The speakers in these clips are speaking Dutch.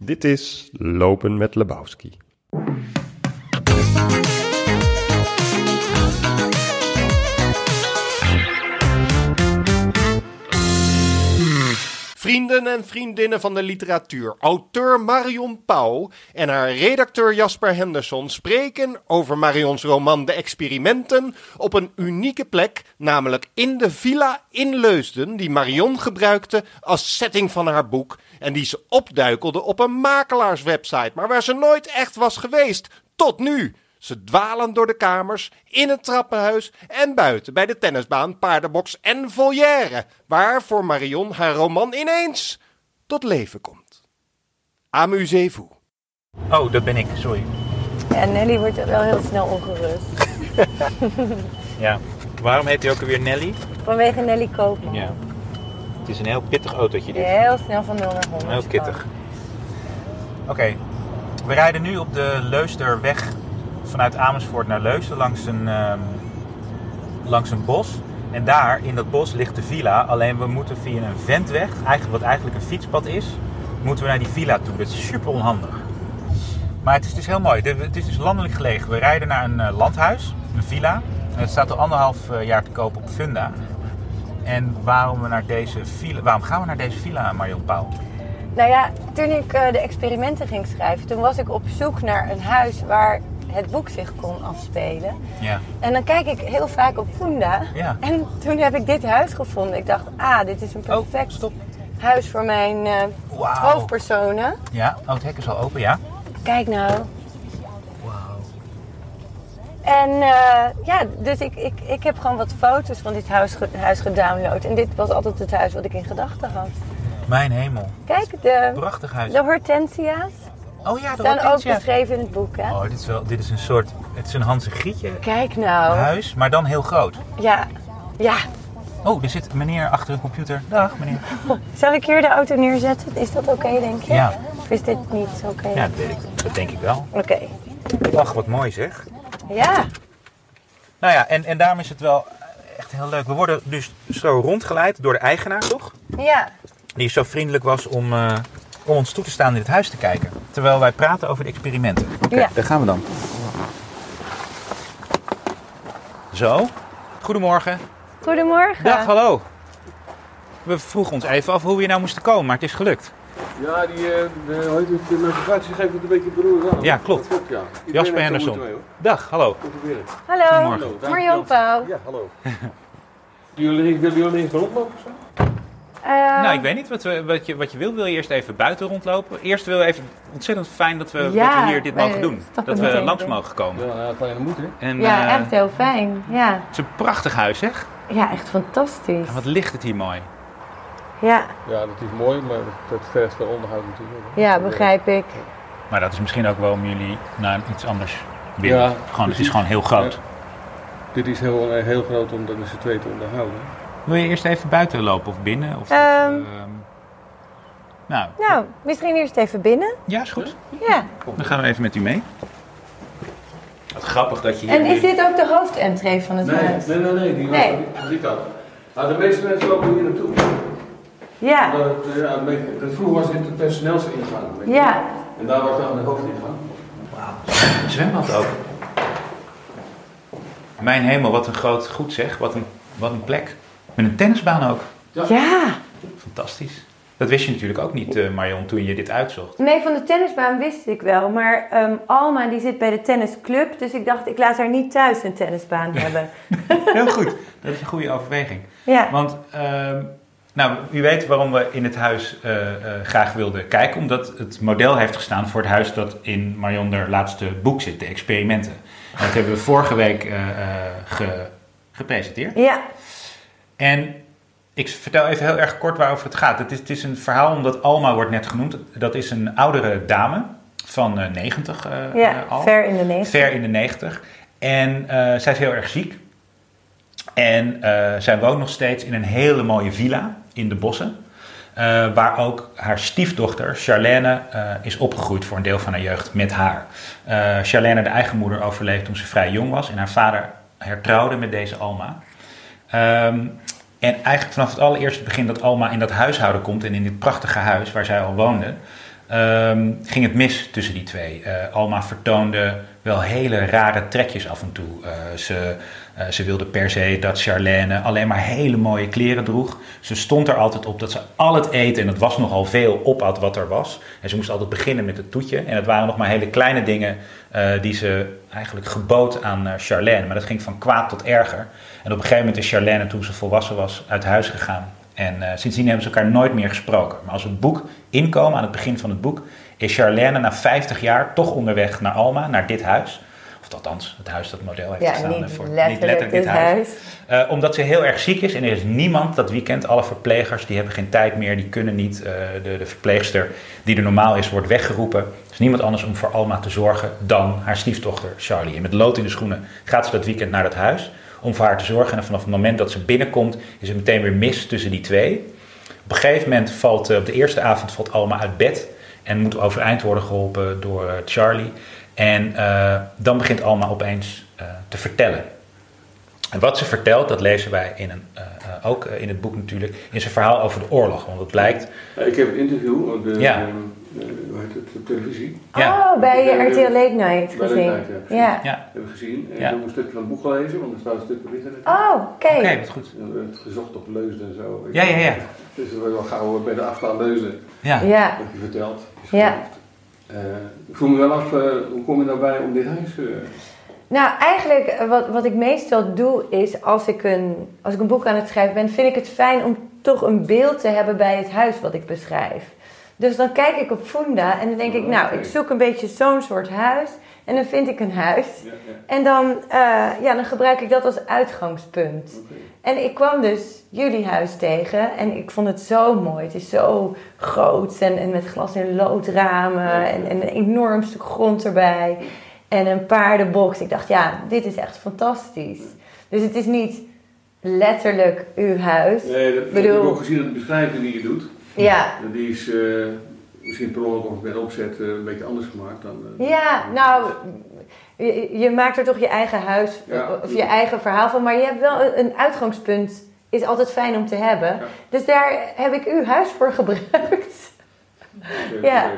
Dit is Lopen met Lebowski. Vrienden en vriendinnen van de literatuur, auteur Marion Pauw en haar redacteur Jasper Henderson spreken over Marions roman De Experimenten op een unieke plek, namelijk in de villa in Leusden, die Marion gebruikte als setting van haar boek en die ze opduikelde op een makelaarswebsite, maar waar ze nooit echt was geweest, tot nu. Ze dwalen door de kamers, in het trappenhuis en buiten bij de tennisbaan, paardenbox en volière, waar voor Marion haar roman ineens tot leven komt. Amusez-vous. Oh, dat ben ik, sorry. Ja, Nelly wordt wel heel snel ongerust. Ja. Waarom heet hij ook alweer Nelly? Vanwege Nelly Koopman. Ja. Het is een heel pittig autootje dit. heel snel van 0 naar 100 Heel gaat. kittig. Oké, we rijden nu op de Leusderweg vanuit Amersfoort naar Leusden langs een, ehm, langs een bos. En daar in dat bos ligt de villa. Alleen we moeten via een ventweg, eigenlijk, wat eigenlijk een fietspad is, moeten we naar die villa toe. Dat is super onhandig. Maar het is dus heel mooi. Het is dus landelijk gelegen. We rijden naar een eh, landhuis, een villa. Het staat al anderhalf eh, jaar te koop op Funda. En waarom, we naar deze villa, waarom gaan we naar deze villa, Marion Pauw? Nou ja, toen ik eh, de experimenten ging schrijven, toen was ik op zoek naar een huis waar het boek zich kon afspelen. Ja. En dan kijk ik heel vaak op Funda. Ja. En toen heb ik dit huis gevonden. Ik dacht, ah, dit is een perfect Oh, stop. huis voor mijn eh, Wauw. hoofdpersonen. Ja, oh, het hek is al open, ja. Kijk nou. En eh, ja, dus ik, ik, ik heb gewoon wat foto's van dit huis, huis gedownload. En dit was altijd het huis wat ik in gedachten had. Mijn hemel. Kijk, de, Prachtig huis. de hortensia's Oh ja, de staan ook beschreven in het boek, hè? Oh, dit is, wel, dit is een soort, het is een Hanse Grietje Kijk nou. huis, maar dan heel groot. Ja, ja. Oh, er zit meneer achter een computer. Dag meneer. Zal ik hier de auto neerzetten? Is dat oké, denk je? Ja. Of is dit niet oké? Ja, dat, dat denk ik wel. Oké. Ach, wat mooi zeg. Ja. Nou ja, en, en daarom is het wel echt heel leuk. We worden dus zo rondgeleid door de eigenaar, toch? Ja. Die zo vriendelijk was om, eh, om ons toe te staan in het huis te kijken. Terwijl wij praten over de experimenten. Oké, Ja. daar gaan we dan. Zo. Goedemorgen. Goedemorgen. Dag, hallo. We vroegen ons even af hoe we hier nou moesten komen, maar het is gelukt. Ja, die, eh, de, het, de navigatie geeft het een beetje beroerd aan. Ja, klopt. Ja. Jasper er Henderson. Dag, hallo. Hallo. Goedemorgen. Hallo, Marion. Pauw. Ja, hallo. jullie, willen jullie eens rondlopen of zo? Eh, Nou, ik weet niet wat, we, wat, je, wat je wil. Wil je eerst even buiten rondlopen? Eerst wil we even ontzettend fijn dat we, Ja, dat we hier dit wij mogen doen. Dat we langs mogen komen. Ja, kleine moed, hè? En, Ja, eh, echt heel fijn. Ja. Het is een prachtig huis, zeg. ja, echt fantastisch. En wat ligt het hier mooi. Ja, Ja, dat is mooi, maar dat vergt veel onderhoud natuurlijk. hè. ja, eh, begrijp ik. Maar dat is misschien ook wel om jullie naar iets anders willen. Ja, gewoon, het is gewoon heel groot. Ja. Dit is heel, eh, heel groot om dat met z'n tweeën te onderhouden. Wil je eerst even buiten lopen of binnen? Of, Ehm. ehm, nou, Nou, misschien eerst even binnen. ja, is goed. Ja. Dan gaan we even met u mee. Wat grappig dat je hier... En is dit ook de hoofdentree van het Nee, huis? nee, nee, nee, die, Nee. die, die kant. Nou, de meeste mensen lopen hier naartoe. Ja. Omdat het, eh, ja, beetje, vroeger was dit de personeelsingang. weet je. Ja. En daar was dan de hoofdingang. Een zwembad ook. Mijn hemel, wat een groot goed zeg. Wat een, wat een plek. Met een tennisbaan ook. Ja. Fantastisch. Dat wist je natuurlijk ook niet, eh, Marion, toen je dit uitzocht. Nee, van de tennisbaan wist ik wel. Maar ehm, Alma die zit bij de tennisclub. Dus ik dacht, ik laat haar niet thuis een tennisbaan hebben. Heel goed. Dat is een goede overweging. Ja. Want, ehm, nou, u weet waarom we in het huis eh, eh, graag wilden kijken. Omdat het model heeft gestaan voor het huis dat in Marion haar laatste boek zit, de experimenten. En dat hebben we vorige week eh, eh, ge- gepresenteerd. Ja. En ik vertel even heel erg kort waarover het gaat. Het is, het is een verhaal omdat Alma wordt net genoemd. Dat is een oudere dame van eh 90 eh, Ja, eh, al. ver in de negentig. Ver in de 90. En eh, zij is heel erg ziek. En eh, zij woont nog steeds in een hele mooie villa in de bossen. eh, waar ook haar stiefdochter Charlène eh, is opgegroeid voor een deel van haar jeugd met haar. Eh Charlène, de eigen moeder, overleed toen ze vrij jong was. En haar vader hertrouwde met deze Alma. Ehm, en eigenlijk vanaf het allereerste begin dat Alma in dat huishouden komt en in dit prachtige huis waar zij al woonde, ehm, ging het mis tussen die twee. Eh, Alma vertoonde wel hele rare trekjes af en toe. Eh, ze, eh, ze wilde per se dat Charlène alleen maar hele mooie kleren droeg. Ze stond er altijd op dat ze al het eten, en dat was nogal veel, opat wat er was. En ze moest altijd beginnen met het toetje. En het waren nog maar hele kleine dingen eh, die ze eigenlijk gebood aan eh, Charlène. Maar dat ging van kwaad tot erger. En op een gegeven moment is Charlène, toen ze volwassen was, uit huis gegaan. En eh, sindsdien hebben ze elkaar nooit meer gesproken. Maar als het boek inkomen, aan het begin van het boek, is Charlène na 50 jaar toch onderweg naar Alma, naar dit huis. Of althans, het huis dat model heeft Ja, gestaan. niet voor, letterlijk dit huis. Eh, omdat ze heel erg ziek is en er is niemand dat weekend, alle verplegers, die hebben geen tijd meer, die kunnen niet. Eh, de, de verpleegster die er normaal is, wordt weggeroepen. Er is niemand anders om voor Alma te zorgen dan haar stiefdochter Charlie. En met lood in de schoenen gaat ze dat weekend naar dat huis om voor haar te zorgen. En vanaf het moment dat ze binnenkomt, is het meteen weer mis tussen die twee. Op een gegeven moment valt, eh, op de eerste avond valt Alma uit bed en moet overeind worden geholpen door Charlie. En eh, dan begint Alma opeens eh, te vertellen. En wat ze vertelt, dat lezen wij in een, eh, eh, ook in het boek natuurlijk, is een verhaal over de oorlog. Want het blijkt, Ja, ik heb een interview op de, Ja. eh, eh, hoe heet het, op televisie. ja, Oh, bij RTL Late Night gezien. Late Night, ja, ja. ja, Heb ik gezien. En Ja. ik heb een stukje van het boek gelezen, want er staat een stuk op internet. Oh, oké. oké, wat goed. En we hebben het gezocht op Leusden en zo. Ik- Ja, ja, ja. Het is wel gauw bij de afstaan Leusden, Ja. Ja. wat je vertelt. is Ja. Eh, ik vroeg me wel af, eh, hoe kom je nou bij om dit huis... eh, Nou, eigenlijk wat, wat ik meestal doe is als ik, een, als ik een boek aan het schrijven ben, vind ik het fijn om toch een beeld te hebben bij het huis wat ik beschrijf. Dus dan kijk ik op Funda en dan denk ik, Oh, nou, ik zoek een beetje zo'n soort huis. En dan vind ik een huis. ja, ja, En dan, eh, ja, dan gebruik ik dat als uitgangspunt. En ik kwam dus jullie huis tegen en ik vond het zo mooi. Het is zo groot en, en met glas in loodramen en, en een enorm stuk grond erbij. En een paardenbox. Ik dacht, ja, dit is echt fantastisch. Dus het is niet letterlijk uw huis. Nee, dat, Bedoel- heb ik ook gezien in de beschrijving die je doet. Ja, Die is eh, misschien per ongeluk of met opzet eh, een beetje anders gemaakt dan... eh, ja nou, je, je maakt er toch je eigen huis Ja. of je eigen verhaal van. Maar je hebt wel een, uitgangspunt. Is altijd fijn om te hebben. Dus daar heb ik uw huis voor gebruikt. Ja.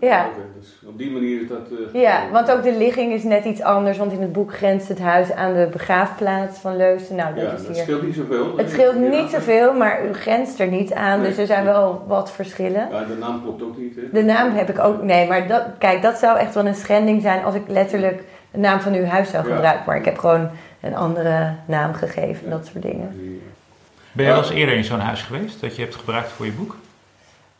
Ja. Dus op die manier is dat... eh, Ja, want ook de ligging is net iets anders. Want in het boek grenst het huis aan de begraafplaats van Leusden. Nou, dat Ja, is hier. scheelt niet zoveel. Het scheelt Ja. niet zoveel, maar u grenst er niet aan. Nee. Dus er zijn wel wat verschillen. Ja, de naam klopt ook niet, hè? De naam heb ik ook. Nee, maar dat, kijk, dat zou echt wel een schending zijn als ik letterlijk de naam van uw huis zou Ja. gebruiken. Maar ik heb gewoon een andere naam gegeven en dat soort dingen. Ben je wel eens eerder in zo'n huis geweest dat je hebt gebruikt voor je boek?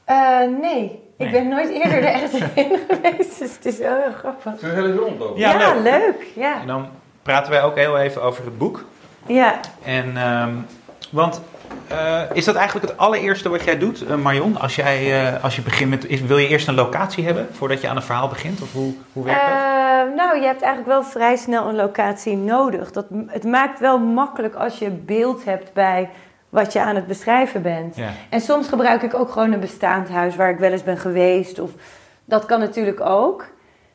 Eh, nee, Nee. ik ben nooit eerder er echt in geweest. Dus het is wel heel grappig. Zullen we heel even rondlopen? Ja, Ja, leuk. leuk. Ja. En dan praten wij ook heel even over het boek. ja. En, ehm, want eh, is dat eigenlijk het allereerste wat jij doet, eh, Marion? Als, jij, eh, als je begint met, is, wil je eerst een locatie hebben voordat je aan een verhaal begint? Of hoe, hoe werkt dat? Eh, nou, je hebt eigenlijk wel vrij snel een locatie nodig. Dat, het maakt wel makkelijk als je beeld hebt bij wat je aan het beschrijven bent. Ja. En soms gebruik ik ook gewoon een bestaand huis waar ik wel eens ben geweest. Of, dat kan natuurlijk ook.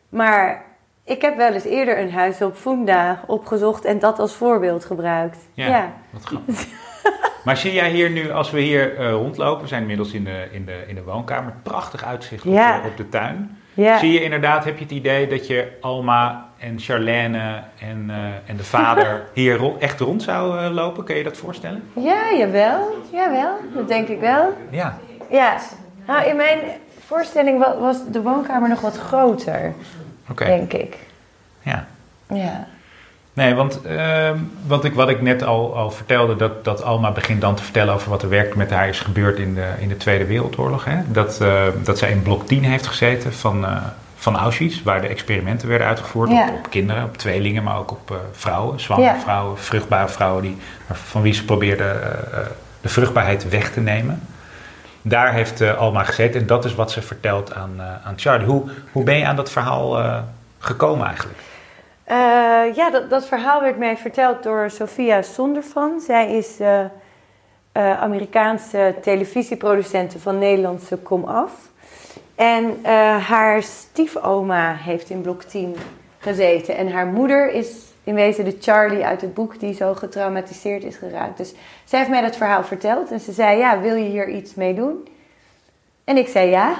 Maar ik heb wel eens eerder een huis op Funda opgezocht en dat als voorbeeld gebruikt. Ja. Ja. Wat grappig. maar zie jij hier nu, als we hier eh, rondlopen, we zijn inmiddels in de, in de, in de woonkamer, prachtig uitzicht op, de, op de tuin. Ja. Zie je inderdaad, heb je het idee dat je Alma en Charlène en, eh, en de vader hier ro- echt rond zou eh, lopen? Kun je dat voorstellen? ja, jawel. Jawel, dat denk ik wel. Ja. Ja. Nou, in mijn voorstelling wa- was de woonkamer nog wat groter, denk ik. Ja. Ja. Nee, want ehm, wat, ik, wat ik net al, al vertelde, dat, dat Alma begint dan te vertellen over wat er werkelijk met haar is gebeurd in de, in de Tweede Wereldoorlog. Hè? Dat, eh, dat zij in blok 10 heeft gezeten van, eh, van Auschwitz, waar de experimenten werden uitgevoerd Ja. op, op kinderen, op tweelingen, maar ook op eh, vrouwen, zwangere Ja. vrouwen, vruchtbare vrouwen, die, van wie ze probeerden eh, de vruchtbaarheid weg te nemen. Daar heeft Alma gezeten en dat is wat ze vertelt aan, aan Charlie. Hoe, hoe ben je aan dat verhaal gekomen eigenlijk? Eh, ja, dat, dat verhaal werd mij verteld door Sophia Sondervan. Zij is eh, eh, Amerikaanse televisieproducente van Nederlandse Komaf. En eh, haar stiefoma heeft in blok 10 gezeten. En haar moeder is in wezen de Charlie uit het boek die zo getraumatiseerd is geraakt. Dus zij heeft mij dat verhaal verteld. En ze zei, ja, wil je hier iets mee doen? En ik zei ja.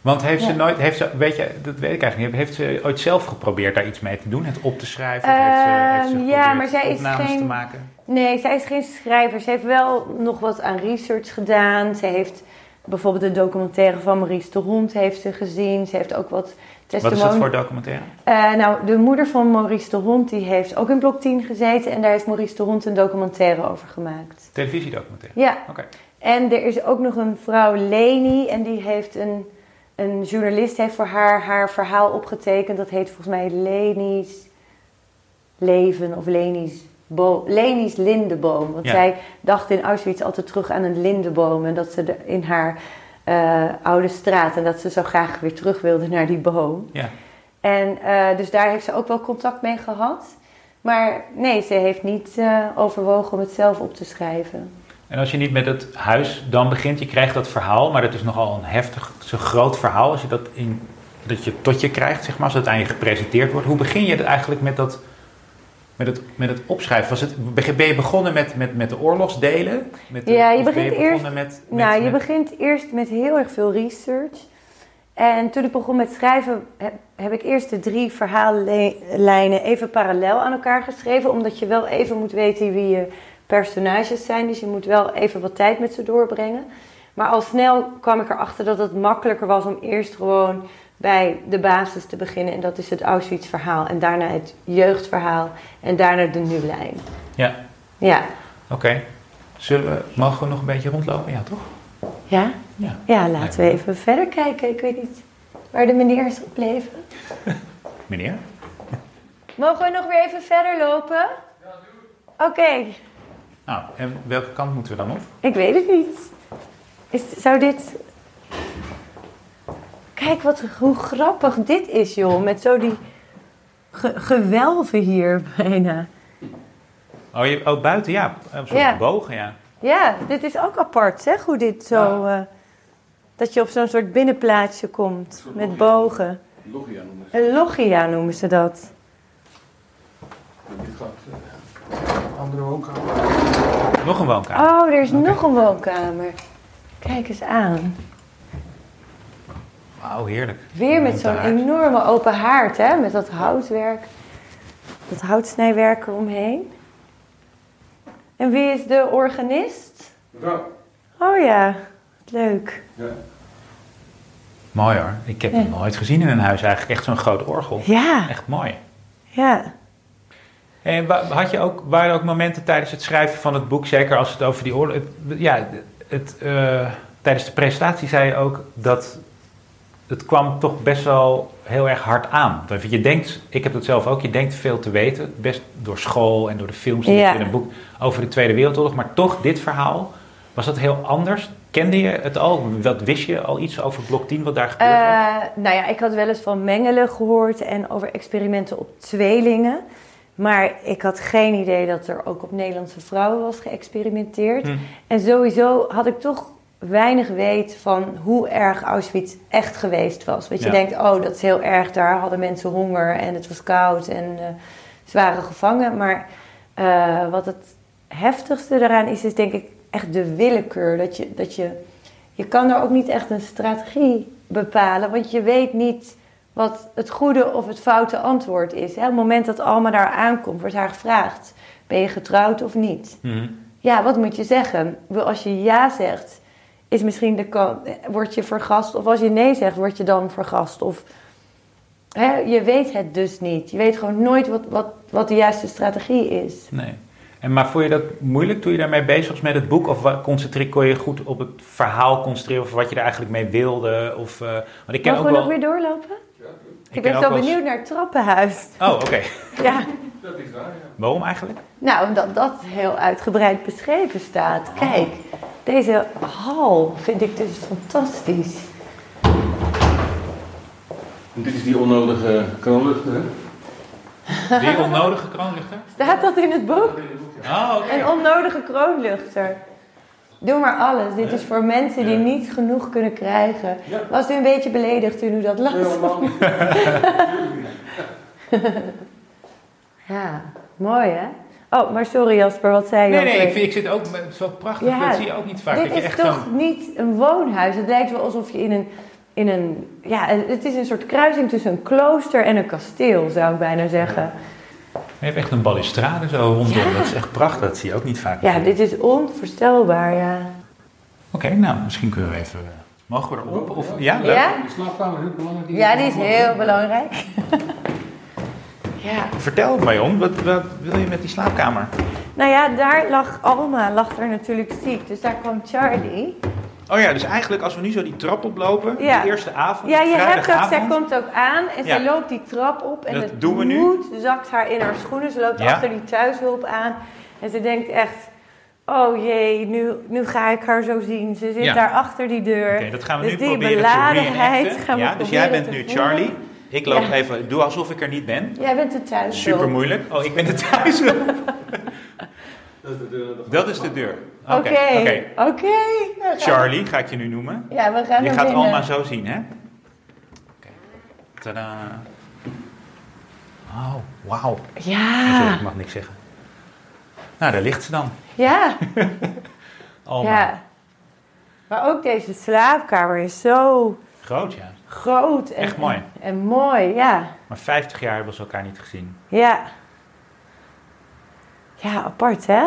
Want heeft ze nooit, heeft ze, weet je, dat weet ik eigenlijk niet, heeft ze ooit zelf geprobeerd daar iets mee te doen? Het op te schrijven? Of heeft ze, heeft ze Ehm, ja, maar zij is geen- te maken? Nee, zij is geen schrijver. Ze heeft wel nog wat aan research gedaan. Ze heeft bijvoorbeeld de documentaire van Maurice de Hond heeft ze gezien. Ze heeft ook wat Wat is dat voor documentaire? Eh, nou, de moeder van Maurice de Hond die heeft ook in blok 10 gezeten. En daar heeft Maurice de Hond een documentaire over gemaakt. Televisiedocumentaire? Ja, Oké. en er is ook nog een vrouw Leni. En die heeft een, een journalist heeft voor haar haar verhaal opgetekend. Dat heet volgens mij Leni's Leven of Leni's, bo Leni's Lindeboom. Want Ja. zij dacht in Auschwitz altijd terug aan een lindeboom. En dat ze in haar eh, oude straat. En dat ze zo graag weer terug wilde naar die boom. Ja. En eh, dus daar heeft ze ook wel contact mee gehad. Maar nee, ze heeft niet eh, overwogen om het zelf op te schrijven. En als je niet met het huis dan begint, je krijgt dat verhaal, maar dat is nogal een heftig, zo'n groot verhaal. Als je dat, in, dat je tot je krijgt, zeg maar, als het aan je gepresenteerd wordt. Hoe begin je het eigenlijk met dat, met het, met het opschrijven? Was het, ben je begonnen met, met, met de oorlogsdelen? Met de- Ja, je begint begonnen met, met, nou, je begint eerst met heel erg veel research. En toen ik begon met schrijven, heb, heb ik eerst de drie verhaallijnen even parallel aan elkaar geschreven. Omdat je wel even moet weten wie je personages zijn. Dus je moet wel even wat tijd met ze doorbrengen. Maar al snel kwam ik erachter dat het makkelijker was om eerst gewoon bij de basis te beginnen. En dat is het Auschwitz-verhaal. En daarna het jeugdverhaal. En daarna de nu-lijn. Ja, Ja. oké. Zullen we, mogen we nog een beetje rondlopen? Ja, toch? Ja? Ja. Ja, laten we even verder kijken. Ik weet niet waar de meneer is gebleven. Meneer? Mogen we nog weer even verder lopen? Oké, Nou, en welke kant moeten we dan op? ik weet het niet. Is, zou dit... Kijk wat, hoe grappig dit is, joh. Met zo die ge- gewelven hier bijna. Oh, je, oh buiten, ja. Een soort Ja. bogen, ja. Ja, dit is ook apart, zeg, hoe dit zo... eh, dat je op zo'n soort binnenplaatsje komt soort met bogen. Logia noemen ze. Een loggia noemen ze dat. Dit gaat andere woonkamer. Nog een woonkamer. Oh, er is nog een woonkamer. Kijk eens aan. Wauw, heerlijk. Weer met zo'n enorme open haard, hè? Met dat houtwerk. Dat houtsnijwerk eromheen. En wie is de organist? Mevrouw. Oh ja, wat leuk. Ja. Mooi hoor. Ik heb Ja. het nooit gezien in een huis eigenlijk. Echt zo'n groot orgel. Ja, Echt mooi. ja. En had je ook, waren er ook momenten tijdens het schrijven van het boek, zeker als het over die oorlog... het- ja, het, eh, tijdens de presentatie zei je ook dat het kwam toch best wel heel erg hard aan. Want Je denkt, ik heb dat zelf ook, je denkt veel te weten. Best door school en door de films die Ja. in een boek over de Tweede Wereldoorlog. Maar toch, dit verhaal, was dat heel anders? Kende je het al? Wat wist je al iets over blok 10, wat daar gebeurd was? Eh, nou ja, ik had wel eens van mengelen gehoord en over experimenten op tweelingen. Maar ik had geen idee dat er ook op Nederlandse vrouwen was geëxperimenteerd. Hm. En sowieso had ik toch weinig weet van hoe erg Auschwitz echt geweest was. Want je denkt, oh, dat is heel erg. Daar hadden mensen honger en het was koud en eh, ze waren gevangen. Maar eh, wat het heftigste daaraan is, is denk ik echt de willekeur. Dat je, dat je, je kan er ook niet echt een strategie bepalen, want je weet niet wat het goede of het foute antwoord is. Hè? Op het moment dat Alma daar aankomt, wordt haar gevraagd: ben je getrouwd of niet? Mhm. Ja, wat moet je zeggen? Als je ja zegt, is misschien de kan, word je vergast. Of als je nee zegt, word je dan vergast. Of, hè, je weet het dus niet. Je weet gewoon nooit wat, wat, wat de juiste strategie is. Nee. En, maar vond je dat moeilijk toen je daarmee bezig was met het boek? Of concentreer, kon je goed op het verhaal concentreren? Of wat je er eigenlijk mee wilde? Of, eh, want ik ken Mogen ook we wel... nog weer doorlopen? Ik, ken ben zo eens- benieuwd naar het trappenhuis. Oh, oké. Ja, Dat is waar, ja. Waarom eigenlijk? nou, omdat dat heel uitgebreid beschreven staat. Kijk, deze hal vind ik dus fantastisch. En dit is die onnodige kroonluchter, hè? Die onnodige kroonlichter? Staat dat in het boek? Oh, oké. Een onnodige kroonluchter. Doe maar alles. Dit is voor mensen die niet genoeg kunnen krijgen. Ja. Was u een beetje beledigd toen u dat las? Ja, mooi hè? Oh, maar sorry Jasper, wat zei je Nee, nee, ik, vind, ik zit ook... Het is wel prachtig. Ja, dat zie je ook niet vaak. Dit dat je is echt toch niet een woonhuis? Het lijkt wel alsof je in een in een, ja, het is een soort kruising tussen een klooster en een kasteel, zou ik bijna zeggen. Je hebt echt een balustrade zo rondom. Ja. Dat is echt prachtig. Dat zie je ook niet vaak. Ja, dit is onvoorstelbaar, ja. Oké, nou, misschien kunnen we even... Mogen we erop? Of, ja, leuk. Ja? De slaapkamer is heel belangrijk. Ja, die is heel belangrijk. ja. Vertel het mij om. Wat, wat wil je met die slaapkamer? Nou ja, daar lag Alma, lag er natuurlijk ziek. Dus daar kwam Charlie. Oh ja, dus eigenlijk als we nu zo die trap oplopen, Ja. de eerste avond, Ja, je hebt ook, zij komt ook aan en zij Ja. loopt die trap op. En Dat het doen we nu. zakt haar in haar schoenen. Ze loopt achter die thuishulp aan. En ze denkt echt, oh jee, nu, nu ga ik haar zo zien. Ze zit daar achter die deur. Oké, dat gaan we Dus nu die proberen te beladenheid gaan we ja, dus jij bent nu. Charlie. Ik loop even, doe alsof ik er niet ben. Jij bent de thuishulp. Super moeilijk. Oh, ik ben er thuis. Dat is de deur. Dat is de deur. Oké, Oké, Charlie ga ik je nu noemen. Ja, we gaan Je gaat binnen. Alma zo zien, hè? Oké. Tadaa. Oh, wauw. Sorry, Ja, ik mag niks zeggen. Nou, daar ligt ze dan. ja, Alma. ja. Maar ook deze slaapkamer is zo Groot, ja. groot. En, Echt mooi. En, en mooi, ja. Maar 50 jaar hebben ze elkaar niet gezien. Ja. Ja, apart hè?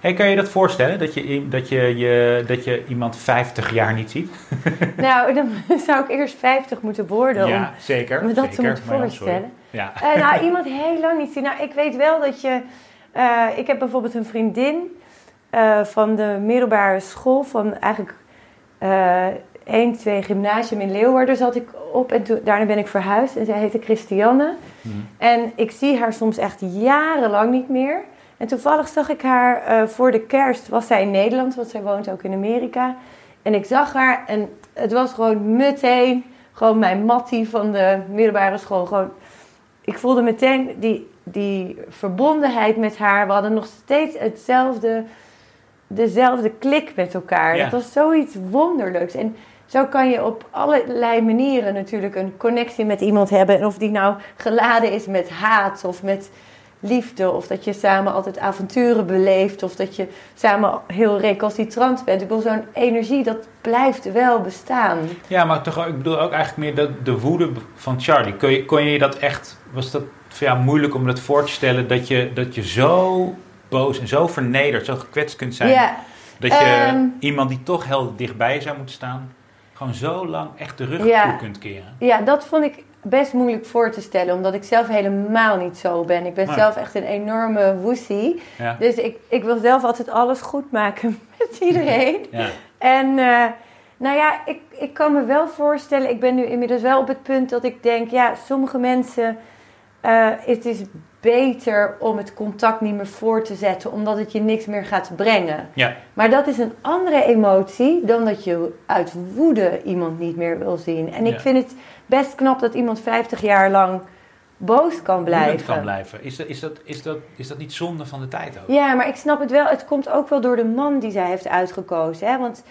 Hey, kan je dat voorstellen? Dat je, dat, je, je, dat je iemand 50 jaar niet ziet? nou, dan zou ik eerst 50 moeten worden ja, om zeker. me dat te moeten ja, voorstellen. Ja. Eh, nou, iemand heel lang niet zien. Nou, ik weet wel dat je... eh, ik heb bijvoorbeeld een vriendin eh, van de middelbare school... van eigenlijk 1, 2 gymnasium in Leeuwarden zat ik op. En toen, daarna ben ik verhuisd en zij heette Christiane. Mhm. En ik zie haar soms echt jarenlang niet meer. En toevallig zag ik haar eh, voor de kerst, was zij in Nederland, want zij woont ook in Amerika. En ik zag haar en het was gewoon meteen, gewoon mijn mattie van de middelbare school. Gewoon, ik voelde meteen die, die verbondenheid met haar. We hadden nog steeds hetzelfde, dezelfde klik met elkaar. Ja. Dat was zoiets wonderlijks. En zo kan je op allerlei manieren natuurlijk een connectie met iemand hebben. En of die nou geladen is met haat of met liefde. Of dat je samen altijd avonturen beleeft. Of dat je samen heel recalcitrant bent. Ik bedoel, zo'n energie, dat blijft wel bestaan. ja, maar toch, ik bedoel ook eigenlijk meer de, de woede van Charlie. Kon je, kon je dat echt, was dat jou moeilijk om dat voor te stellen? Dat je, dat je zo boos en zo vernederd, zo gekwetst kunt zijn. Ja, Dat je Ehm. iemand die toch heel dichtbij zou moeten staan, gewoon zo lang echt de rug Ja. toe kunt keren. ja, dat vond ik best moeilijk voor te stellen. Omdat ik zelf helemaal niet zo ben. Ik ben zelf echt een enorme woesie. Ja. Dus ik, ik wil zelf altijd alles goed maken met iedereen. Ja. En eh, nou ja, ik, ik kan me wel voorstellen, ik ben nu inmiddels wel op het punt dat ik denk, ja, sommige mensen, eh, het is beter om het contact niet meer voor te zetten, omdat het je niks meer gaat brengen. Ja. Maar dat is een andere emotie dan dat je uit woede iemand niet meer wil zien. En ik Ja. vind het best knap dat iemand 50 jaar lang boos kan blijven. kan blijven. Is dat, is, dat, is, dat, is dat niet zonde van de tijd ook? Ja, maar ik snap het wel. Het komt ook wel door de man die zij heeft uitgekozen. Hè? Want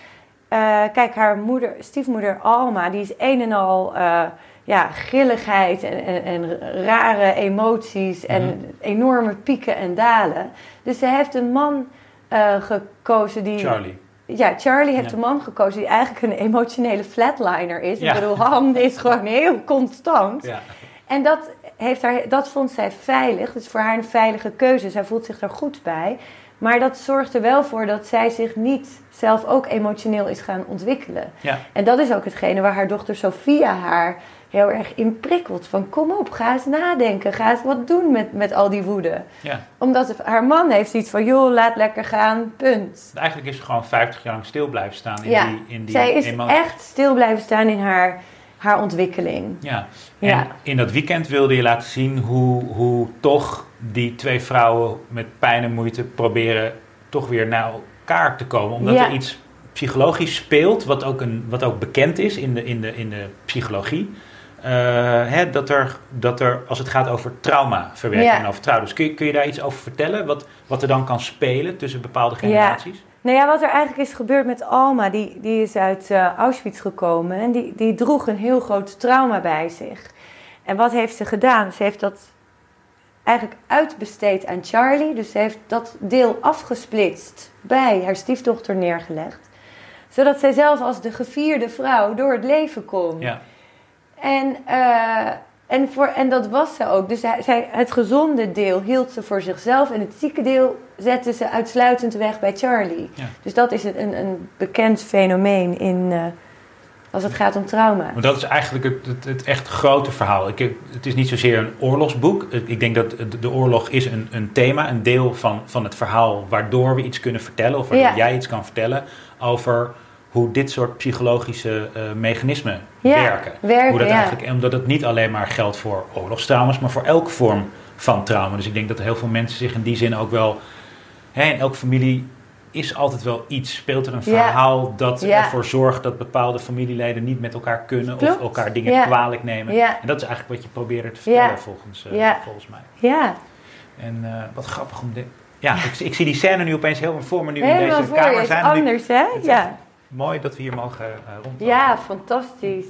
eh, kijk, haar moeder, stiefmoeder Alma, die is een en al eh, ja, grilligheid en, en, en rare emoties en Mhm. enorme pieken en dalen. Dus ze heeft een man eh, gekozen die. Charlie. Ja, Charlie heeft Ja. een man gekozen die eigenlijk een emotionele flatliner is. Ja. Ik bedoel, Han is gewoon heel constant. Ja. En dat, heeft haar, dat vond zij veilig. Dus voor haar een veilige keuze. Zij voelt zich er goed bij. Maar dat zorgt er wel voor dat zij zich niet zelf ook emotioneel is gaan ontwikkelen. Ja. En dat is ook hetgene waar haar dochter Sophia haar heel erg in prikkelt. Van kom op, ga eens nadenken. Ga eens wat doen met, met al die woede. ja. Omdat haar man heeft iets van, joh, laat lekker gaan, punt. Eigenlijk is ze gewoon 50 jaar lang stil blijven staan in Ja, die, in die Zij is emotie. echt stil blijven staan in haar, haar ontwikkeling. Ja. En Ja. in dat weekend wilde je laten zien hoe, hoe toch die twee vrouwen met pijn en moeite proberen toch weer naar elkaar te komen. Omdat Ja. er iets psychologisch speelt, wat ook, een, wat ook bekend is in de, in de, in de psychologie. Eh, hè, dat, er, dat er, als het gaat over traumaverwerking Ja. en over trouw. Dus kun je, kun je daar iets over vertellen? Wat, wat er dan kan spelen tussen bepaalde generaties? Nou ja, wat er eigenlijk is gebeurd met Alma, die, die is uit eh, Auschwitz gekomen en die, die droeg een heel groot trauma bij zich. En wat heeft ze gedaan? Ze heeft dat eigenlijk uitbesteed aan Charlie, dus ze heeft dat deel afgesplitst bij haar stiefdochter neergelegd. Zodat zij zelf als de gevierde vrouw door het leven kon. Ja. En, eh, en, voor, en dat was ze ook. Dus hij, zij, het gezonde deel hield ze voor zichzelf. En het zieke deel zette ze uitsluitend weg bij Charlie. Ja. Dus dat is een, een bekend fenomeen in, eh, als het gaat om trauma. Maar dat is eigenlijk het, het, het echt grote verhaal. Ik, het is niet zozeer een oorlogsboek. Ik denk dat de oorlog is een, een thema, een deel van, van het verhaal... waardoor we iets kunnen vertellen, of waardoor Ja. jij iets kan vertellen... over hoe dit soort psychologische eh, mechanismen Ja, werken. werken, hoe dat ja. eigenlijk, omdat het niet alleen maar geldt voor oorlogstrauma's... maar voor elke vorm van trauma. Dus ik denk dat heel veel mensen zich in die zin ook wel... Hè, in elke familie is altijd wel iets. Speelt er een Ja. verhaal dat ervoor zorgt dat bepaalde familieleden niet met elkaar kunnen Klopt. of elkaar dingen kwalijk nemen. En dat is eigenlijk wat je probeerde te vertellen volgens, eh, volgens mij. Ja, En eh, wat grappig om dit. Ja, ik, ik zie die scène nu opeens helemaal voor me nu in deze voor je. kamer is zijn. Anders, hè? Ja. Mooi dat we hier mogen uh, rondlopen. ja, fantastisch.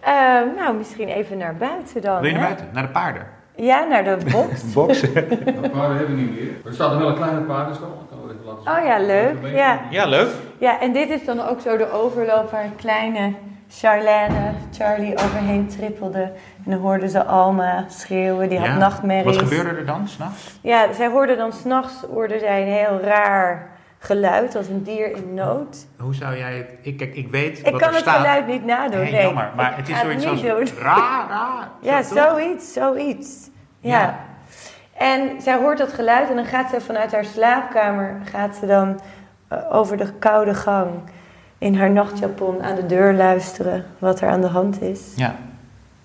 Ehm, nou, misschien even naar buiten dan. Wil je naar hè? buiten? Naar de paarden? Ja, naar de box. Boksen. Dat paarden hebben we niet meer. Er staat nog wel een kleine paardenstal. Zien. Oh ja, leuk. Ja. ja, leuk. Ja, en dit is dan ook zo de overloop waar een kleine Charlène, Charlie overheen trippelde. En dan hoorden ze Alma schreeuwen, die Ja. had nachtmerries. Wat gebeurde er dan s'nachts? Ja, zij hoorde dan s'nachts hoorde zij een heel raar geluid, als een dier in nood. Hoe zou jij het... Ik, kijk, ik weet Ik wat kan er het staat. geluid niet nadoen, Nee, nee. jammer. Maar Ik het is zoiets als... doen. Ra, ra. Ja, zoiets, zoiets. Ja. Ja. En zij hoort dat geluid en dan gaat ze vanuit haar slaapkamer, gaat ze dan eh, over de koude gang in haar nachtjapon aan de deur luisteren wat er aan de hand is. Ja.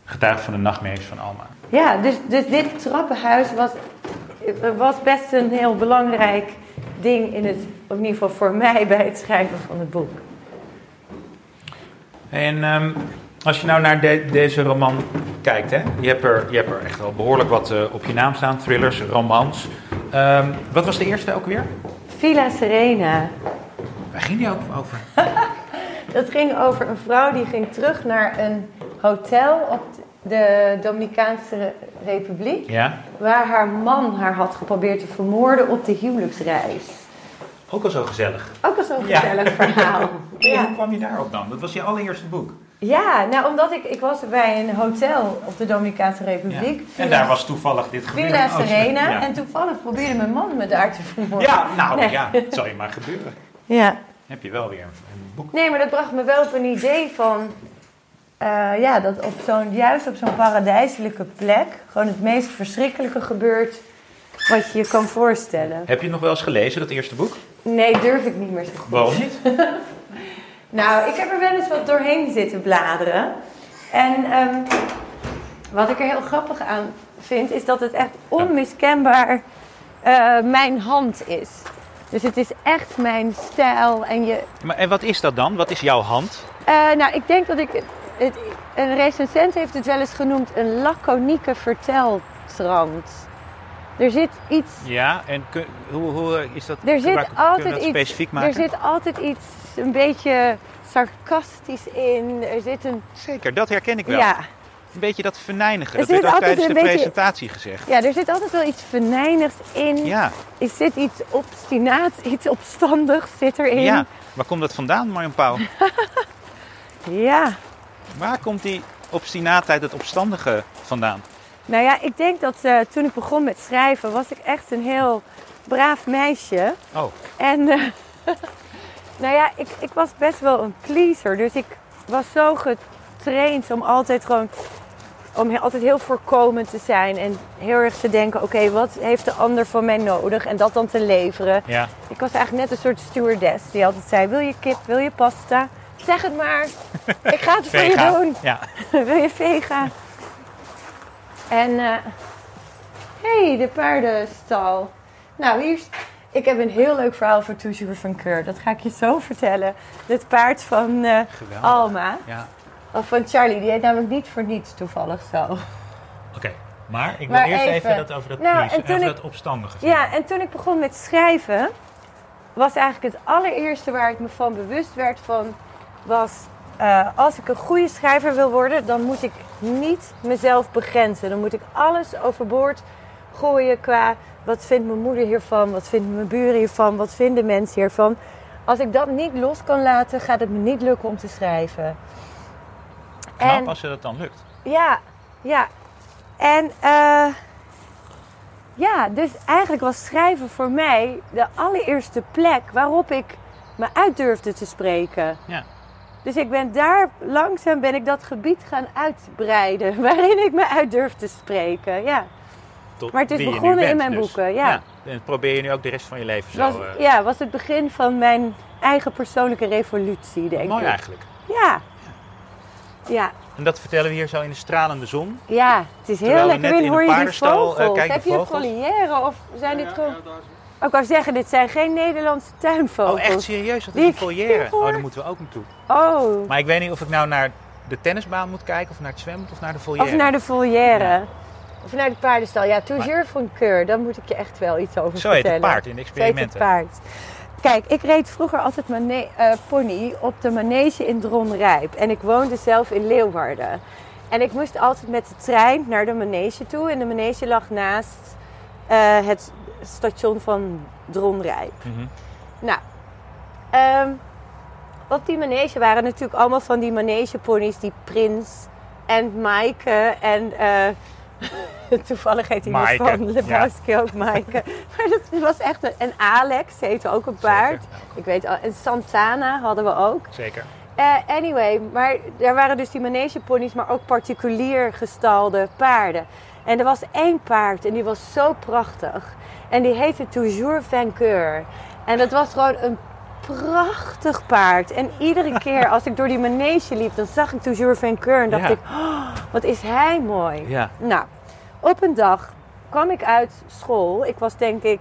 Getuige van de nachtmerries van Alma. Ja, dus, dus dit trappenhuis was, was best een heel belangrijk ding in het, of in ieder geval voor mij bij het schrijven van het boek. En ehm, als je nou naar de- deze roman kijkt, hè? Je, hebt er, je hebt er echt wel behoorlijk wat eh, op je naam staan. Thrillers, romans. Ehm, wat was de eerste ook weer? Villa Serena. Waar ging die ook over? Dat ging over een vrouw die ging terug naar een hotel op de Dominicaanse Republiek. Ja. Waar haar man haar had geprobeerd te vermoorden op de huwelijksreis. Ook al zo gezellig. Ook al zo'n Ja. gezellig verhaal. Ja. Hoe kwam je daarop dan? Dat was je allereerste boek. ja, nou omdat ik, ik was bij een hotel op de Dominicaanse Ja. Republiek. En daar was toevallig dit gebeurd. Villa Oh. Serena. Ja. En toevallig probeerde mijn man me daar te vermoorden. Ja, nou Nee. ja, het zal je maar gebeuren. Ja. Heb je wel weer een boek. Nee, maar dat bracht me wel op een idee van... eh, ja, dat op zo'n, juist op zo'n paradijselijke plek... gewoon het meest verschrikkelijke gebeurt wat je je kan voorstellen. Heb je nog wel eens gelezen, dat eerste boek? Nee, durf ik niet meer zo goed. Waarom niet? Nou, ik heb er wel eens wat doorheen zitten bladeren. En ehm, wat ik er heel grappig aan vind, is dat het echt onmiskenbaar eh, mijn hand is. Dus het is echt mijn stijl. En je, Maar, en wat is dat dan? Wat is jouw hand? Eh, nou, ik denk dat ik. Het, een recensent heeft het wel eens genoemd een laconieke verteltrand. Er zit iets. Ja, en kun- hoe, hoe eh, is dat? Er zit waar- altijd dat iets. specifiek maken? Er zit altijd iets een beetje sarcastisch in. Er zit een. Zeker, dat herken ik wel. Ja, Een beetje dat venijnige. Dat werd ook altijd tijdens de beetje- presentatie gezegd. ja, er zit altijd wel iets venijnigs in. Ja, Er zit iets obstinaats, iets opstandigs zit erin. ja. Waar komt dat vandaan, Marjan Pauw? ja. Waar komt die obstinaatheid, het opstandige vandaan? Nou ja, ik denk dat eh, toen ik begon met schrijven, was ik echt een heel braaf meisje. Oh, En eh, nou ja, ik, ik was best wel een pleaser. Dus ik was zo getraind om altijd gewoon om altijd heel voorkomend te zijn. En heel erg te denken, oké, wat heeft de ander van mij nodig? En dat dan te leveren. ja. Ik was eigenlijk net een soort stewardess die altijd zei, wil je kip, wil je pasta? Zeg het maar, ik ga het voor je doen. Ja. Wil je vega? En, eh hey, de paardenstal. Nou, hier. Ik heb een heel leuk verhaal voor Toujours van Keur. Dat ga ik je zo vertellen. Het paard van eh. Alma, Ja, of van Charlie, die heet namelijk niet voor niets toevallig zo. oké. Maar ik wil Maar eerst even, even- dat over dat, Nou, en toen over ik- dat opstandige. Ja, en toen ik begon met schrijven, was eigenlijk het allereerste waar ik me van bewust werd van, was eh, als ik een goede schrijver wil worden, dan moet ik niet mezelf begrenzen. Dan moet ik alles overboord gooien qua wat vindt mijn moeder hiervan, wat vinden mijn buren hiervan, wat vinden mensen hiervan. Als ik dat niet los kan laten, gaat het me niet lukken om te schrijven. Knap En- als je dat dan lukt. Ja, ja. En eh, ja, dus eigenlijk was schrijven voor mij de allereerste plek waarop ik me uit durfde te spreken. Ja. Dus ik ben daar langzaam ben ik dat gebied gaan uitbreiden waarin ik me uit durf te spreken. Ja. Tot Maar het is begonnen in mijn dus. boeken, ja. En probeer je nu ook de rest van je leven zo... was, eh, ja, was het begin van mijn eigen persoonlijke revolutie, denk mooi ik. eigenlijk. Ja. Ja, En dat vertellen we hier zo in de stralende zon. ja, het is heel Terwijl lekker. Win, in hoor je die eh, vogels? Heb je een vogels. volière of zijn dit Ja, gewoon... ja, daar Ik wou zeggen, dit zijn geen Nederlandse tuinvogels. Oh, echt serieus? Dat is Die een. Oh, daar moeten we ook naartoe. Oh, Maar ik weet niet of ik nou naar de tennisbaan moet kijken, of naar het zwembad, of naar de volière. of naar de. Ja. Of naar de paardenstal. Ja, toujours van keur. Daar moet ik je echt wel iets over Zo heet vertellen. het paard in de Zo heet het experimenten. paard. Kijk, ik reed vroeger altijd mane- eh, pony op de manege in Dronrijp. En ik woonde zelf in Leeuwarden. En ik moest altijd met de trein naar de manege toe. En de manege lag naast eh, het station van Dronrijp. Mhm. Nou, ehm, op die manege waren natuurlijk allemaal van die manegeponies die Prins en Maaike en eh, toevallig heet hij dus van Lebowski ook Maaike. Maar dat was echt een, en Alex heette ook een paard. Zeker. Ik weet al, en Santana hadden we ook. Zeker. Eh, anyway, maar er waren dus die manegeponies, maar ook particulier gestalde paarden. En er was één paard en die was zo prachtig. En die heette Toujours Vainqueur. En dat was gewoon een prachtig paard. En iedere keer als ik door die manege liep, dan zag ik Toujours Vainqueur. En dacht Ja. ik, oh, wat is hij mooi. Ja. Nou, op een dag kwam ik uit school. Ik was denk ik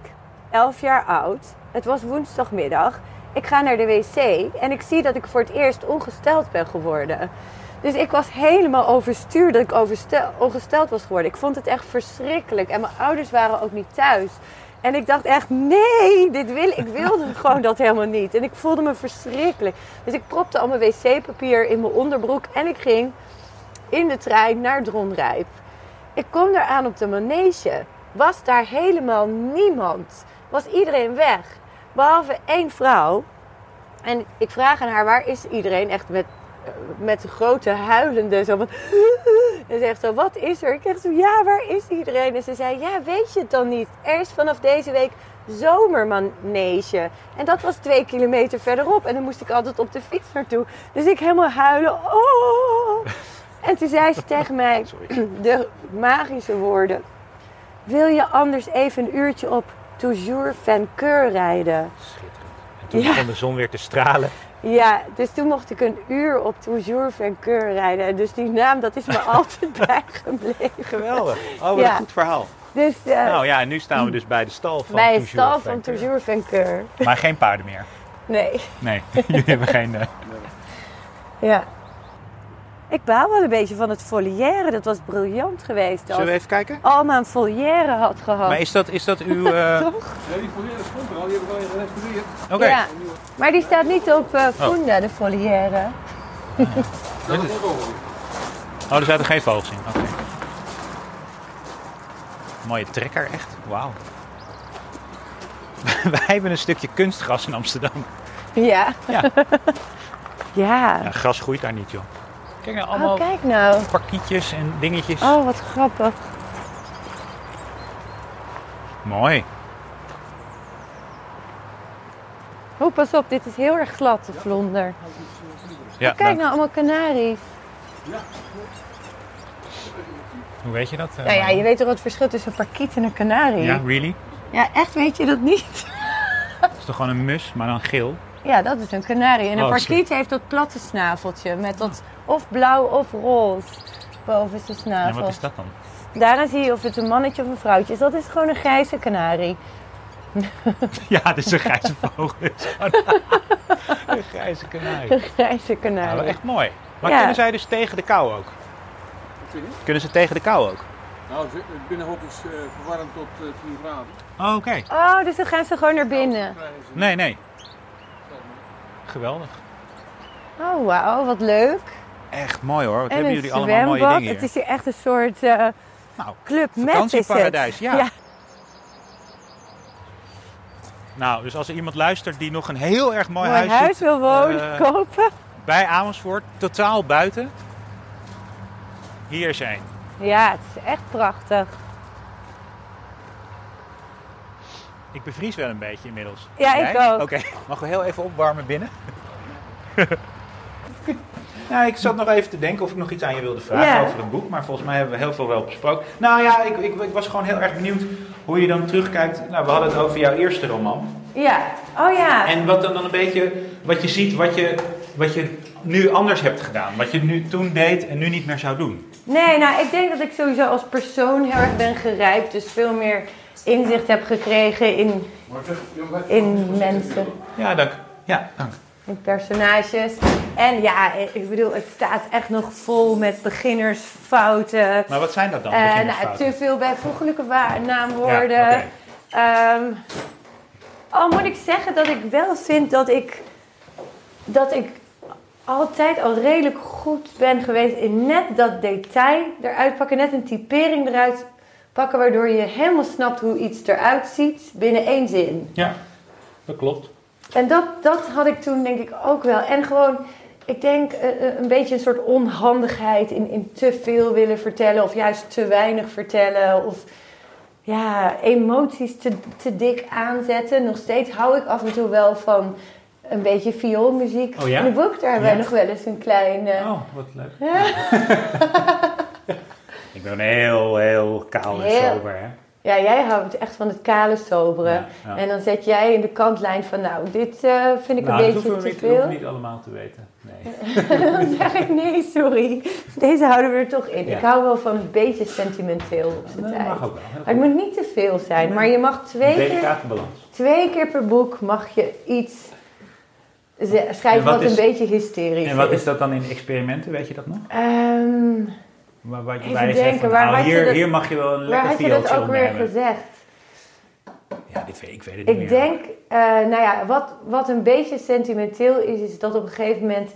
11 jaar oud. Het was woensdagmiddag. Ik ga naar de wc en ik zie dat ik voor het eerst ongesteld ben geworden. Dus ik was helemaal overstuur dat ik overstel- ongesteld was geworden. Ik vond het echt verschrikkelijk. En mijn ouders waren ook niet thuis. En ik dacht echt, nee, dit wil, ik wilde gewoon dat helemaal niet. En ik voelde me verschrikkelijk. Dus ik propte al mijn wc-papier in mijn onderbroek en ik ging in de trein naar Dronrijp. Ik kom daar aan op de manege. Was daar helemaal niemand. Was iedereen weg. Behalve één vrouw. En ik vraag aan haar, waar is iedereen? Echt met, met grote huilende zo van... En ze zegt zo, wat is er? Ik zeg zo, ja, waar is iedereen? En ze zei, ja, weet je het dan niet? Er is vanaf deze week zomermanege. En dat was twee kilometer verderop. En dan moest ik altijd op de fiets naartoe. Dus ik helemaal huilen. Oh. En toen zei ze tegen mij de magische woorden. Wil je anders even een uurtje op Toujours Vainqueur rijden? Schitterend. En toen Ja. begon de zon weer te stralen. Ja, dus toen mocht ik een uur op Toujours Vainqueur rijden. En dus die naam, dat is me altijd bijgebleven. Geweldig. Oh, wat Ja. een goed verhaal. Dus eh, Nou ja, en nu staan we dus bij de stal van bij Toujours stal van. Toujours. Maar geen paarden meer. Nee, Nee, jullie hebben geen... eh, ja. Ik baal wel een beetje van het foliaire. Dat was briljant geweest. Zullen we Als even kijken? Alma een foliaire had gehad. Maar is dat, is dat uw... eh, Toch? Ja, die volière stond er al, die hebben we wel gerestaureerd. Oké. Ja. Maar die staat niet op eh Funda, de foliaire. Dat is. Oh, er zaten geen vogels in. Oké. Mooie trekker, echt. Wauw. Wij hebben een stukje kunstgras in Amsterdam. Ja. Ja. Ja. Ja, gras groeit daar niet, joh. Kijk nou, Oh, allemaal kijk nou. parkietjes en dingetjes. Oh, wat grappig. Mooi. Oh, pas op, dit is heel erg glad, de vlonder. Ja, Kijk nou, nou, allemaal kanaries. hoe weet je dat? eh, Nou ja, je weet toch het verschil tussen een parkiet en een kanarie? Ja, really? Ja, echt weet je dat niet? Het is toch gewoon een mus, maar dan geel? Ja, dat is een kanarie. En een Oh, parkiet heeft dat platte snaveltje met dat of blauw of roze boven zijn En snavel. wat is dat dan? Daarna zie je of het een mannetje of een vrouwtje is. Dat is gewoon een grijze kanarie. Ja, het is een grijze vogel. Een grijze kanarie. Een grijze Ja, kanarie. wel echt mooi. Maar Ja. kunnen zij dus tegen de kou ook? Kunnen ze tegen de kou ook? Nou, het binnenhok is eh, verwarmd tot eh 10 graden. Oh, oké. Oh, dus dan gaan ze gewoon naar binnen. Nee, nee. Geweldig. Oh, wauw, wat leuk. Echt mooi hoor. Wat en hebben jullie allemaal mooie dingen Het hier. is hier echt een soort eh, Nou, club met het. vakantieparadijs, ja. Nou, dus als er iemand luistert die nog een heel erg mooi, Mooi huis, wil wonen, eh, kopen. bij Amersfoort, totaal buiten. Hier één. Ja, het is echt prachtig. Ik bevries wel een beetje inmiddels. Ja, ik ook. Oké, mag we heel even opwarmen binnen? nou, ik zat nog even te denken of ik nog iets aan je wilde vragen over het boek. Maar volgens mij hebben we heel veel wel besproken. Nou ja, ik, ik, ik was gewoon heel erg benieuwd hoe je dan terugkijkt. Nou, we hadden het over jouw eerste roman. Ja, oh ja. En wat dan, dan een beetje, wat je ziet, wat je, wat je nu anders hebt gedaan. Wat je nu toen deed en nu niet meer zou doen. Nee, nou, ik denk dat ik sowieso als persoon heel erg ben gerijpt. Dus veel meer inzicht heb gekregen in, in mensen, Ja, dank. Ja, dank. in personages. En ja, ik bedoel, het staat echt nog vol met beginnersfouten. Maar wat zijn dat dan? Nou, beginnersfouten? te veel bijvoeglijke naamwoorden. Ja, oké. Ehm, al moet ik zeggen dat ik wel vind dat ik, dat ik altijd al redelijk goed ben geweest in net dat detail eruit pakken. Net een typering eruit pakken waardoor je helemaal snapt hoe iets eruit ziet binnen één zin. Ja, dat klopt. En dat, dat had ik toen denk ik ook wel. En gewoon, ik denk eh, eh, een beetje een soort onhandigheid in, in te veel willen vertellen of juist te weinig vertellen. Of ja, emoties te, te dik aanzetten. Nog steeds hou ik af en toe wel van een beetje vioolmuziek Oh ja? in het boek. Daar hebben wij Ja? nog wel eens een klein... eh, Oh, wat leuk. ik ben heel, heel kaal en Heel- sober, hè? Ja, jij houdt echt van het kale sobere. Ja, ja. En dan zet jij in de kantlijn van, nou, dit eh, vind ik Nou, een dat beetje te veel. we niet allemaal te weten. Nee. Dan zeg ik nee, sorry. Deze houden we er toch in. Ja. Ik hou wel van een beetje sentimenteel op zijn Dat tijd. mag ook wel. Maar het moet niet te veel zijn. Maar je mag twee keer, balans. twee keer per boek mag je iets schrijven wat wat, is- een beetje hysterisch En wat is. is dat dan in experimenten, weet je dat nog? Ehm, Waar, waar, Even waar je zegt denken, van, waar nou, je hier, dat- hier mag je wel een waar lekker had je dat viooltje ook weer gezegd? Ja, dit ik weet het niet Ik denk, eh, nou ja, wat, wat een beetje sentimenteel is, is dat op een gegeven moment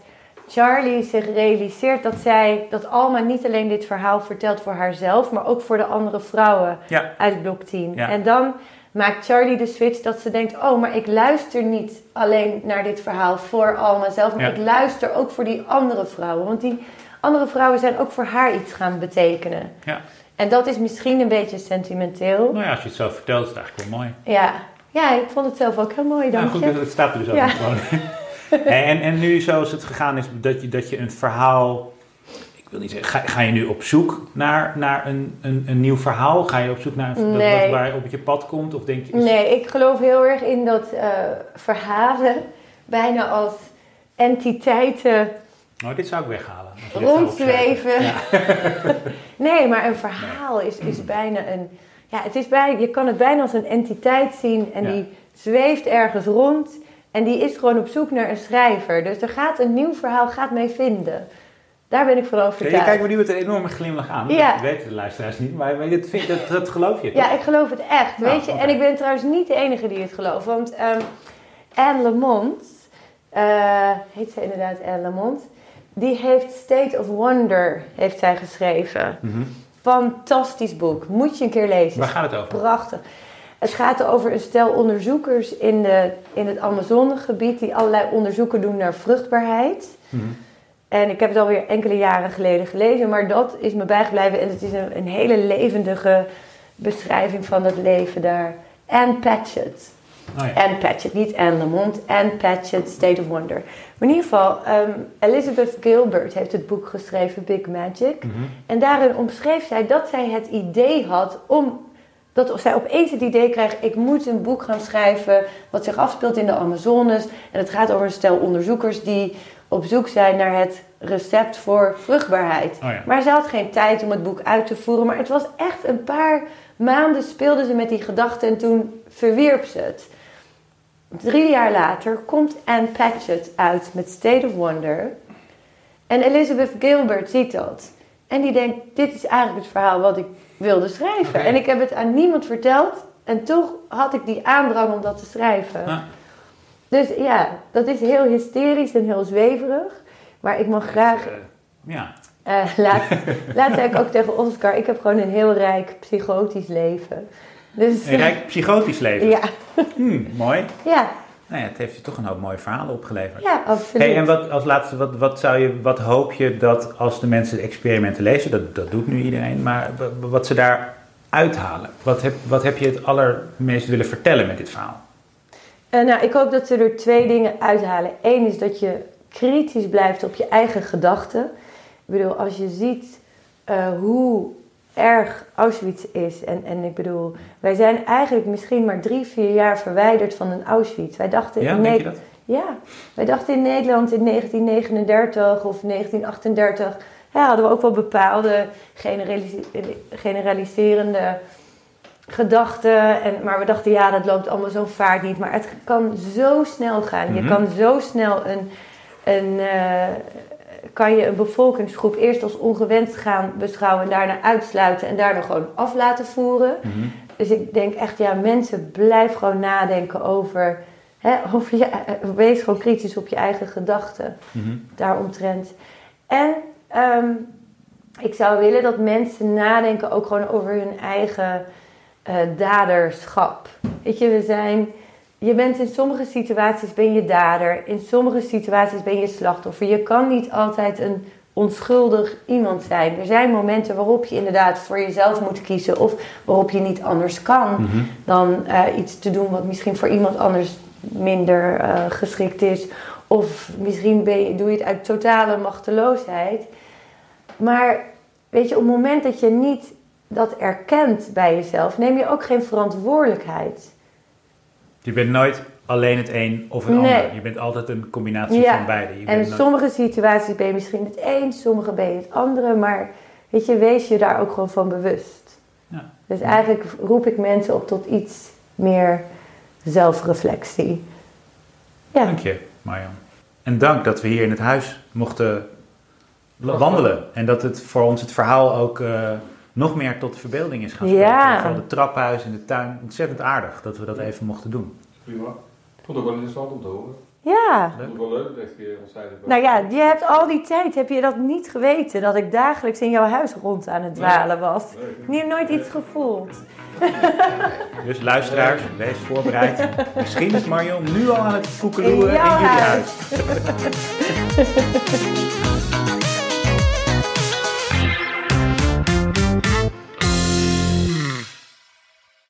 Charlie zich realiseert dat zij, dat Alma niet alleen dit verhaal vertelt voor haarzelf, maar ook voor de andere vrouwen Ja. uit blok 10. Ja. En dan maakt Charlie de switch dat ze denkt, oh, maar ik luister niet alleen naar dit verhaal voor Alma zelf, maar Ja. ik luister ook voor die andere vrouwen. Want die andere vrouwen zijn ook voor haar iets gaan betekenen. Ja. En dat is misschien een beetje sentimenteel. Nou ja, als je het zo vertelt, is het eigenlijk wel mooi. Ja, ja ik vond het zelf ook heel mooi, dank Nou goed, je. het staat er dus ook Ja. gewoon en, en, nu zoals het gegaan is, dat je, dat je een verhaal... Ik wil niet zeggen, ga, ga je nu op zoek naar, naar een, een, een nieuw verhaal? Ga je op zoek naar een dat, Nee. dat waar op je pad komt? Of denk je... is- Nee, ik geloof heel erg in dat eh, verhalen bijna als entiteiten Nou, dit zou ik weghalen. rondzweven. Ja. Nee, maar een verhaal is, is bijna een. Ja, het is bijna, je kan het bijna als een entiteit zien en Ja. die zweeft ergens rond en die is gewoon op zoek naar een schrijver. Dus er gaat een nieuw verhaal gaat mee vinden. Daar ben ik van Ja, overtuigd. je kijkt me nu met een enorme glimlach aan. Ja. Dat weten de luisteraars niet, maar, maar dat, vind, dat, dat geloof je toch? Ja, ik geloof het echt. Nou, weet je? En ik ben trouwens niet de enige die het gelooft. Want ehm Anne Lamont, eh, heet ze inderdaad Anne Lamont, die heeft State of Wonder heeft zij geschreven. Mhm. Fantastisch boek. Moet je een keer lezen. Waar gaat het over? Prachtig. Het gaat over een stel onderzoekers in, de, in het Amazonegebied die allerlei onderzoeken doen naar vruchtbaarheid. Mhm. En ik heb het alweer enkele jaren geleden gelezen, maar dat is me bijgebleven. En het is een, een hele levendige beschrijving van het leven daar. Anne Patchett. Oh ja. Anne Patchett, niet Anne Lamont. Anne Patchett, State of Wonder. Maar in ieder geval, ehm, Elizabeth Gilbert heeft het boek geschreven, Big Magic. Mhm. En daarin omschreef zij dat zij het idee had om... Dat zij opeens het idee kreeg, ik moet een boek gaan schrijven wat zich afspeelt in de Amazones. En het gaat over een stel onderzoekers die op zoek zijn naar het recept voor vruchtbaarheid. Oh ja. Maar ze had geen tijd om het boek uit te voeren. Maar het was echt een paar maanden speelde ze met die gedachten en toen verwierp ze het. Drie jaar later komt Anne Patchett uit met State of Wonder. En Elizabeth Gilbert ziet dat. En die denkt, dit is eigenlijk het verhaal wat ik wilde schrijven. En ik heb het aan niemand verteld. En toch had ik die aandrang om dat te schrijven. Ah. Dus ja, dat is heel hysterisch en heel zweverig. Maar ik mag graag Eh, ja. Eh, laat, laat zei ik ook tegen Oscar, ik heb gewoon een heel rijk psychotisch leven. Dus, Een rijk psychotisch leven. ja, Hmm, mooi. ja, Nou ja, het heeft je toch een hoop mooie verhalen opgeleverd. ja, absoluut. Hey, en wat, als laatste, wat, wat, zou je, wat hoop je dat als de mensen de experimenten lezen, dat, dat doet nu iedereen, maar wat ze daar uithalen? Wat heb, wat heb je het allermeest willen vertellen met dit verhaal? Eh, nou, ik hoop dat ze er twee dingen uithalen. Eén is dat je kritisch blijft op je eigen gedachten. Ik bedoel, als je ziet eh, hoe erg Auschwitz is. En, en ik bedoel, wij zijn eigenlijk misschien maar drie, vier jaar verwijderd van een Auschwitz. Wij dachten, Ja, in denk je Ne- dat? ja, wij dachten in Nederland in 1939 of 1938 ja, hadden we ook wel bepaalde generalise- generaliserende gedachten. En, maar we dachten, ja, dat loopt allemaal zo'n vaart niet. Maar het kan zo snel gaan. Je Mhm. kan zo snel een, een, eh, kan je een bevolkingsgroep eerst als ongewenst gaan beschouwen... en daarna uitsluiten en daarna gewoon af laten voeren. Mhm. Dus ik denk echt, ja, mensen, blijf gewoon nadenken over... Hè, over je, wees gewoon kritisch op je eigen gedachten Mhm. daaromtrent. En ehm, ik zou willen dat mensen nadenken ook gewoon over hun eigen eh, daderschap. Weet je, we zijn... Je bent in sommige situaties ben je dader, in sommige situaties ben je slachtoffer. Je kan niet altijd een onschuldig iemand zijn. Er zijn momenten waarop je inderdaad voor jezelf moet kiezen of waarop je niet anders kan Mhm. dan eh, iets te doen wat misschien voor iemand anders minder eh, geschikt is. Of misschien ben je, doe je het uit totale machteloosheid. Maar weet je, op het moment dat je niet dat erkent bij jezelf, neem je ook geen verantwoordelijkheid. Je bent nooit alleen het een of het Nee. ander. Je bent altijd een combinatie Ja, van beide. Je En in nooit- sommige situaties ben je misschien het een, sommige ben je het andere, maar weet je, wees je daar ook gewoon van bewust. Ja. Dus eigenlijk roep ik mensen op tot iets meer zelfreflectie. Ja. Dank je, Marjan. En dank dat we hier in het huis mochten wandelen. En dat het voor ons het verhaal ook eh, nog meer tot de verbeelding is gaan spreken. Ja. Vooral het trappenhuis en de tuin. Ontzettend aardig dat we dat even mochten doen. Prima. Ik vond het ook wel interessant om te horen. Ja. Ik vond het wel leuk dat je ons zei dat Nou ja, je hebt al die tijd, heb je dat niet geweten, dat ik dagelijks in jouw huis rond aan het dwalen was. Niet nooit iets gevoeld. Dus luisteraars, wees voorbereid. Misschien is Marion nu al aan het koekeloeren In in jullie huis. huis.